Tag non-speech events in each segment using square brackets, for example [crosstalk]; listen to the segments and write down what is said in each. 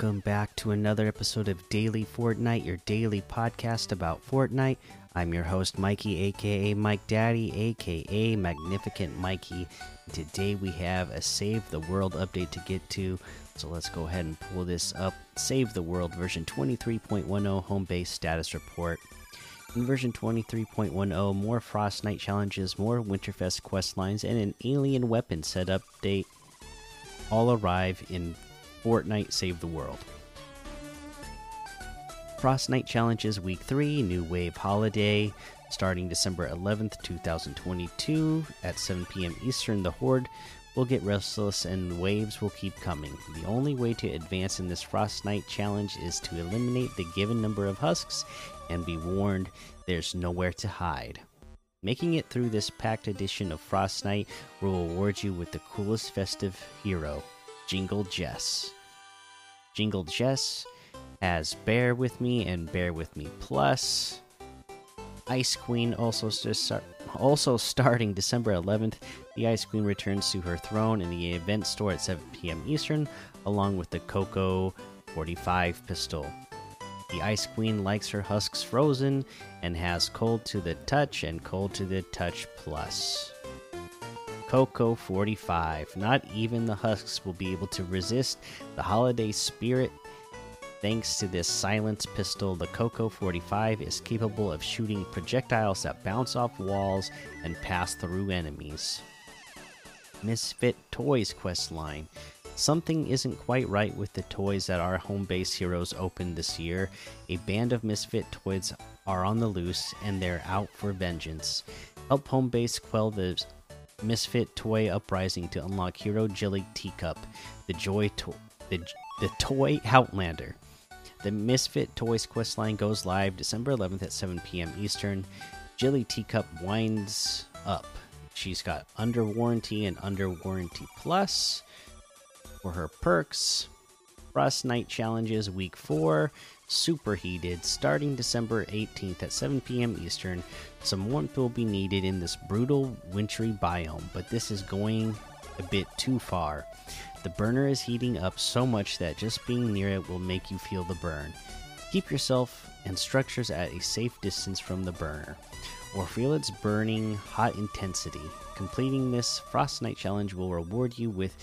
Welcome back to another episode of Daily Fortnite, your daily podcast about Fortnite. I'm your host, Mikey, aka Mike Daddy, aka Magnificent Mikey. Today we have a Save the World update to get to, so let's go ahead and pull this up. Save the World version 23.10 home base status report. In version 23.10, more Frostnite challenges, more Winterfest quest lines, and an alien weapon set update all arrive in Fortnite Save the World. Frostnite Challenges Week 3, New Wave Holiday, starting December 11th, 2022 at 7 p.m. Eastern. The Horde will get restless and waves will keep coming. The only way to advance in this Frostnite Challenge is to eliminate the given number of husks and be warned there's nowhere to hide. Making it through this packed edition of Frostnite will award you with the coolest festive hero, Jingle Jess. Jingle Jess has Bear With Me and Bear With Me Plus. Ice Queen also start, also starting December 11th. The Ice Queen returns to her throne in the event store at 7 p.m. Eastern, along with the Coco 45 pistol. The Ice Queen likes her husks frozen and has Cold to the Touch and Cold to the Touch Plus. Coco 45. Not even the husks will be able to resist the holiday spirit. Thanks to this silence pistol, the Coco 45 is capable of shooting projectiles that bounce off walls and pass through enemies. Misfit Toys quest line. Something isn't quite right with the toys that our home base heroes opened this year. A band of misfit toys are on the loose and they're out for vengeance. Help home base quell the misfit toy uprising to unlock Hero Jilly Teacup, the joy to the, the toy Outlander. The Misfit Toys quest line goes live December 11th at 7 p.m. Eastern. Jilly Teacup winds up. She's got Under Warranty and Under Warranty Plus for her perks. Frostnite Challenges Week 4, Superheated, starting December 18th at 7 p.m. Eastern. Some warmth will be needed in this brutal, wintry biome, but this is going a bit too far. The burner is heating up so much that just being near it will make you feel the burn. Keep yourself and structures at a safe distance from the burner, or feel its burning hot intensity. Completing this Frostnite challenge will reward you with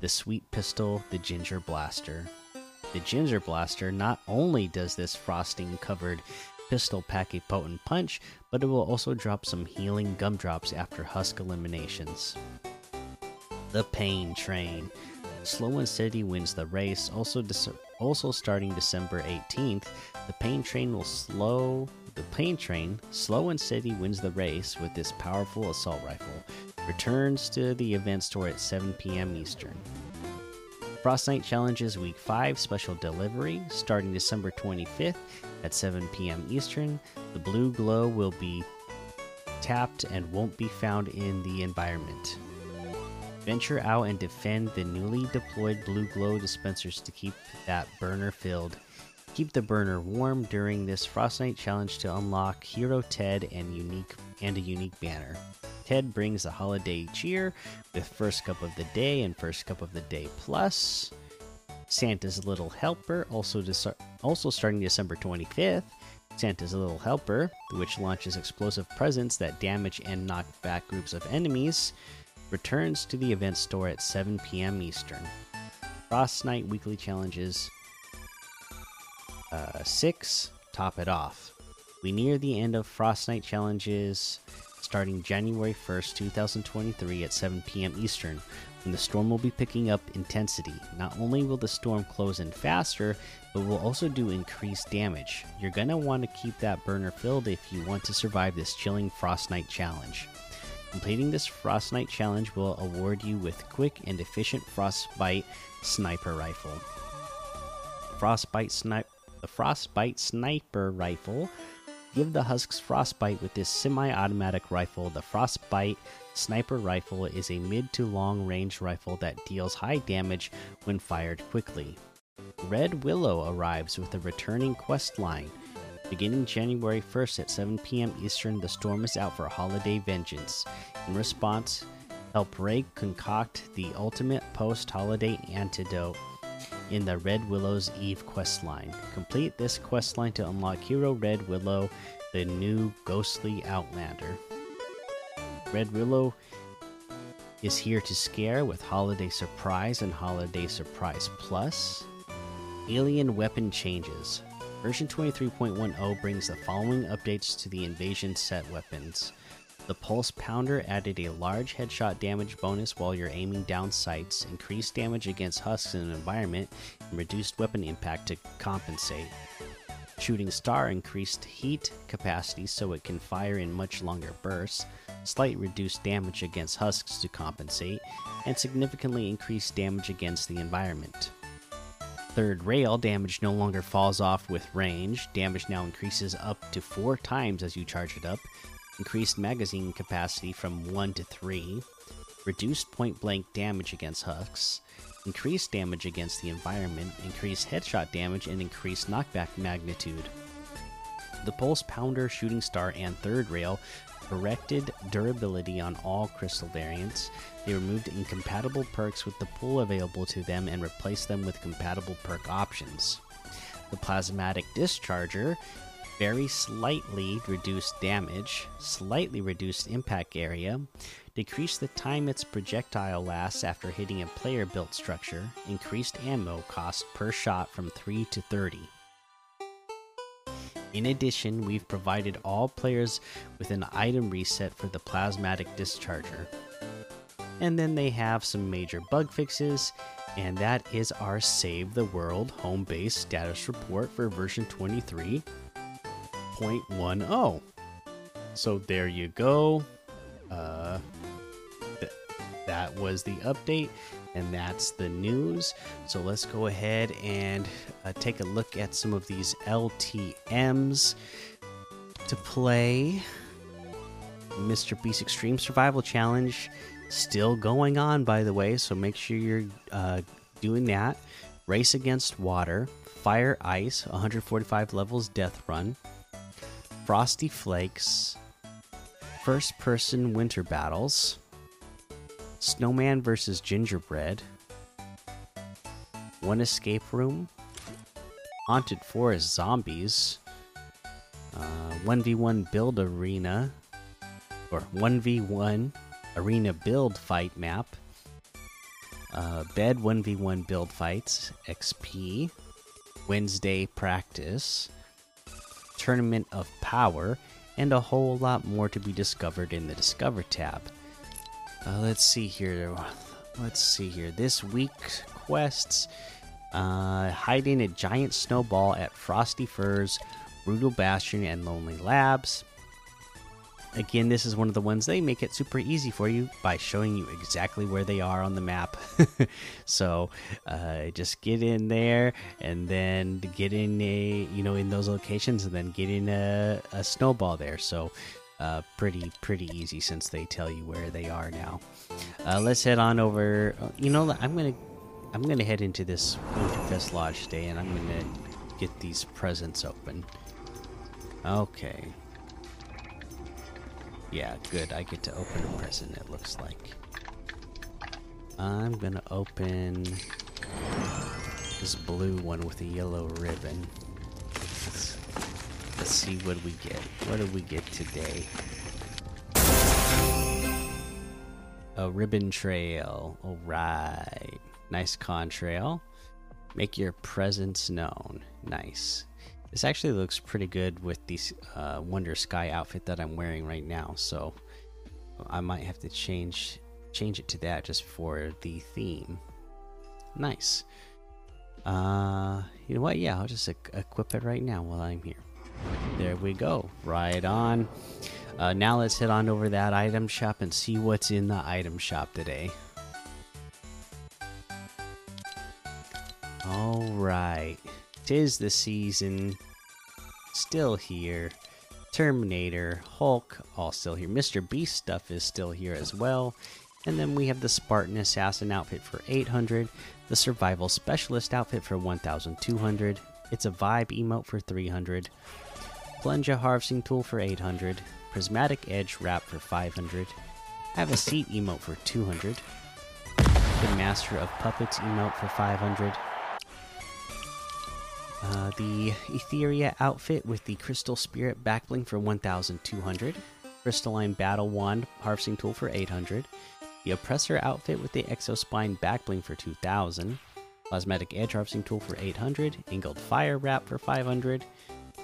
the Sweet Pistol, the Ginger Blaster. The Ginger Blaster not only does this frosting covered pistol pack a potent punch, but it will also drop some healing gumdrops after husk eliminations. The Pain Train. Slow and Steady wins the race. Also, also starting December 18th, the Pain Train will slow. The Pain Train, slow and steady, wins the race with this powerful assault rifle. Returns to the event store at 7 p.m. Eastern. Frostnite Challenges Week 5 special delivery starting December 25th at 7 p.m. Eastern. The blue glow will be tapped and won't be found in the environment. Venture out and defend the newly deployed blue glow dispensers to keep that burner filled. Keep the burner warm during this Frostnite challenge to unlock Hero Ted and unique and a unique banner. Ted brings the holiday cheer with First Cup of the Day and First Cup of the Day Plus. Santa's Little Helper, also, also starting December 25th. Santa's Little Helper, which launches explosive presents that damage and knock back groups of enemies, returns to the event store at 7 p.m. Eastern. Frostnite weekly challenges uh, 6 top it off. We near the end of Frostnite challenges starting January 1st, 2023 at 7 p.m. Eastern, when the storm will be picking up intensity. Not only will the storm close in faster, but will also do increased damage. You're going to want to keep that burner filled if you want to survive this chilling Frostnite challenge. Completing this Frostnite challenge will award you with quick and efficient Frostbite Sniper Rifle. Frostbite Sniper the Frostbite Sniper Rifle Give the Husks frostbite with this semi automatic rifle. The Frostbite Sniper Rifle is a mid to long range rifle that deals high damage when fired quickly. Red Willow arrives with a returning quest line. Beginning January 1st at 7 p.m. Eastern, the storm is out for holiday vengeance. In response, help Ray concoct the ultimate post holiday antidote. In the Red Willow's Eve questline. Complete this questline to unlock Hero Red Willow, the new ghostly outlander. Red Willow is here to scare with Holiday Surprise and Holiday Surprise Plus. Alien weapon changes. Version 23.10 brings the following updates to the invasion set weapons. The Pulse Pounder added a large headshot damage bonus while you're aiming down sights, increased damage against husks in an environment, and reduced weapon impact to compensate. Shooting Star increased heat capacity so it can fire in much longer bursts, slight reduced damage against husks to compensate, and significantly increased damage against the environment. Third rail damage no longer falls off with range. Damage now increases up to four times as you charge it up. Increased magazine capacity from 1 to 3. Reduced point blank damage against husks. Increased damage against the environment. Increased headshot damage and increased knockback magnitude. The Pulse Pounder, Shooting Star, and Third Rail corrected durability on all crystal variants. They removed incompatible perks with the pool available to them and replaced them with compatible perk options. The Plasmatic Discharger very slightly reduced damage, slightly reduced impact area, decreased the time its projectile lasts after hitting a player built structure, increased ammo cost per shot from 3 to 30. In addition, we've provided all players with an item reset for the Plasmatic Discharger. And then they have some major bug fixes, and that is our Save the World home base status report for version 23.10. So there you go. Uh, th that was the update and that's the news. So let's go ahead and uh, take a look at some of these LTMs to play. Mr. Beast Extreme Survival Challenge still going on, by the way, so make sure you're uh, doing that. Race Against Water, Fire Ice, 145 levels Death Run, Frosty Flakes, First Person Winter Battles. Snowman versus Gingerbread, One Escape Room, Haunted Forest Zombies, uh, 1v1 Build Arena, or 1v1 Arena Build Fight Map, uh, Bed 1v1 Build Fights, XP, Wednesday Practice, Tournament of Power, and a whole lot more to be discovered in the Discover tab. Uh, let's see here. Let's see here. This week's quests uh, hiding a giant snowball at Frosty Firs, Brutal Bastion, and Lonely Labs. Again, this is one of the ones they make it super easy for you by showing you exactly where they are on the map. [laughs] so uh, just get in there and then get in a you know in those locations and then get in a, a snowball there. So uh, pretty pretty easy since they tell you where they are now. Uh, let's head on over. You know, I'm gonna I'm gonna head into this Winterfest Lodge today, and I'm gonna get these presents open. Okay. Yeah, good. I get to open a present. It looks like. I'm gonna open this blue one with a yellow ribbon. Let's see what we get. What do we get today? A ribbon trail. Alright. Nice contrail. Make your presence known. Nice. This actually looks pretty good with the uh, Wonder Sky outfit that I'm wearing right now. So I might have to change change it to that just for the theme. Nice. Uh, you know what? Yeah, I'll just equip it right now while I'm here. There we go. Right on. Uh, now let's head on over that item shop and see what's in the item shop today. All right. Tis the season. Still here. Terminator, Hulk, all still here. Mr. Beast stuff is still here as well. And then we have the Spartan Assassin outfit for 800, the Survival Specialist outfit for 1200. It's a vibe emote for 300. Plunger Harvesting Tool for 800, Prismatic Edge Wrap for 500, Have a Seat emote for 200, the Master of Puppets emote for 500, Uh, the Etheria outfit with the Crystal Spirit backbling for 1200. Crystalline Battle Wand harvesting tool for 800. The Oppressor outfit with the Exospine backbling for 2000. Plasmatic Edge harvesting tool for 800. Ingold Fire Wrap for 500.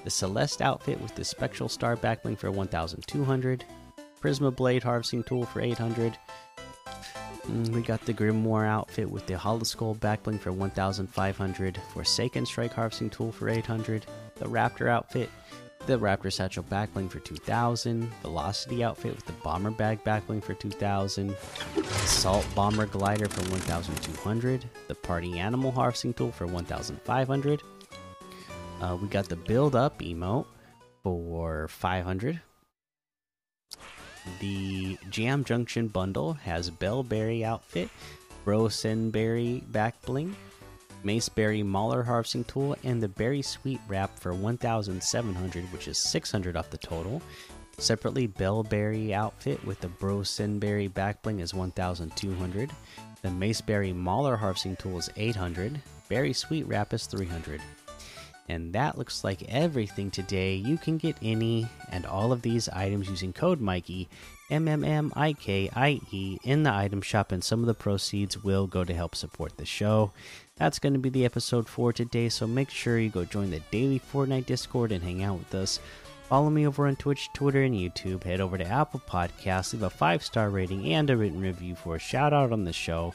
The Celeste outfit with the Spectral Star backbling for 1200. Prisma Blade harvesting tool for 800. Mm, we got the Grimoire outfit with the Hollow Skull backbling for 1500. Forsaken Strike harvesting tool for 800. The Raptor outfit, the Raptor Satchel backbling for 2000. Velocity outfit with the Bomber Bag backbling for 2000. Assault Bomber Glider for 1200. The Party Animal harvesting tool for 1500. Uh, we got the Build Up emote for 500. The Jam Junction bundle has Bellberry outfit, Brosenberry back bling, Maceberry Mauler harvesting tool, and the Berry Sweet wrap for 1,700, which is 600 off the total. Separately, Bellberry outfit with the Brosenberry back bling is 1,200. The Maceberry Mauler harvesting tool is 800. Berry Sweet wrap is 300. And that looks like everything today. You can get any and all of these items using code Mikey, M M M I K I E, in the item shop, and some of the proceeds will go to help support the show. That's going to be the episode for today, so make sure you go join the daily Fortnite Discord and hang out with us. Follow me over on Twitch, Twitter, and YouTube. Head over to Apple Podcasts, leave a five star rating and a written review for a shout out on the show.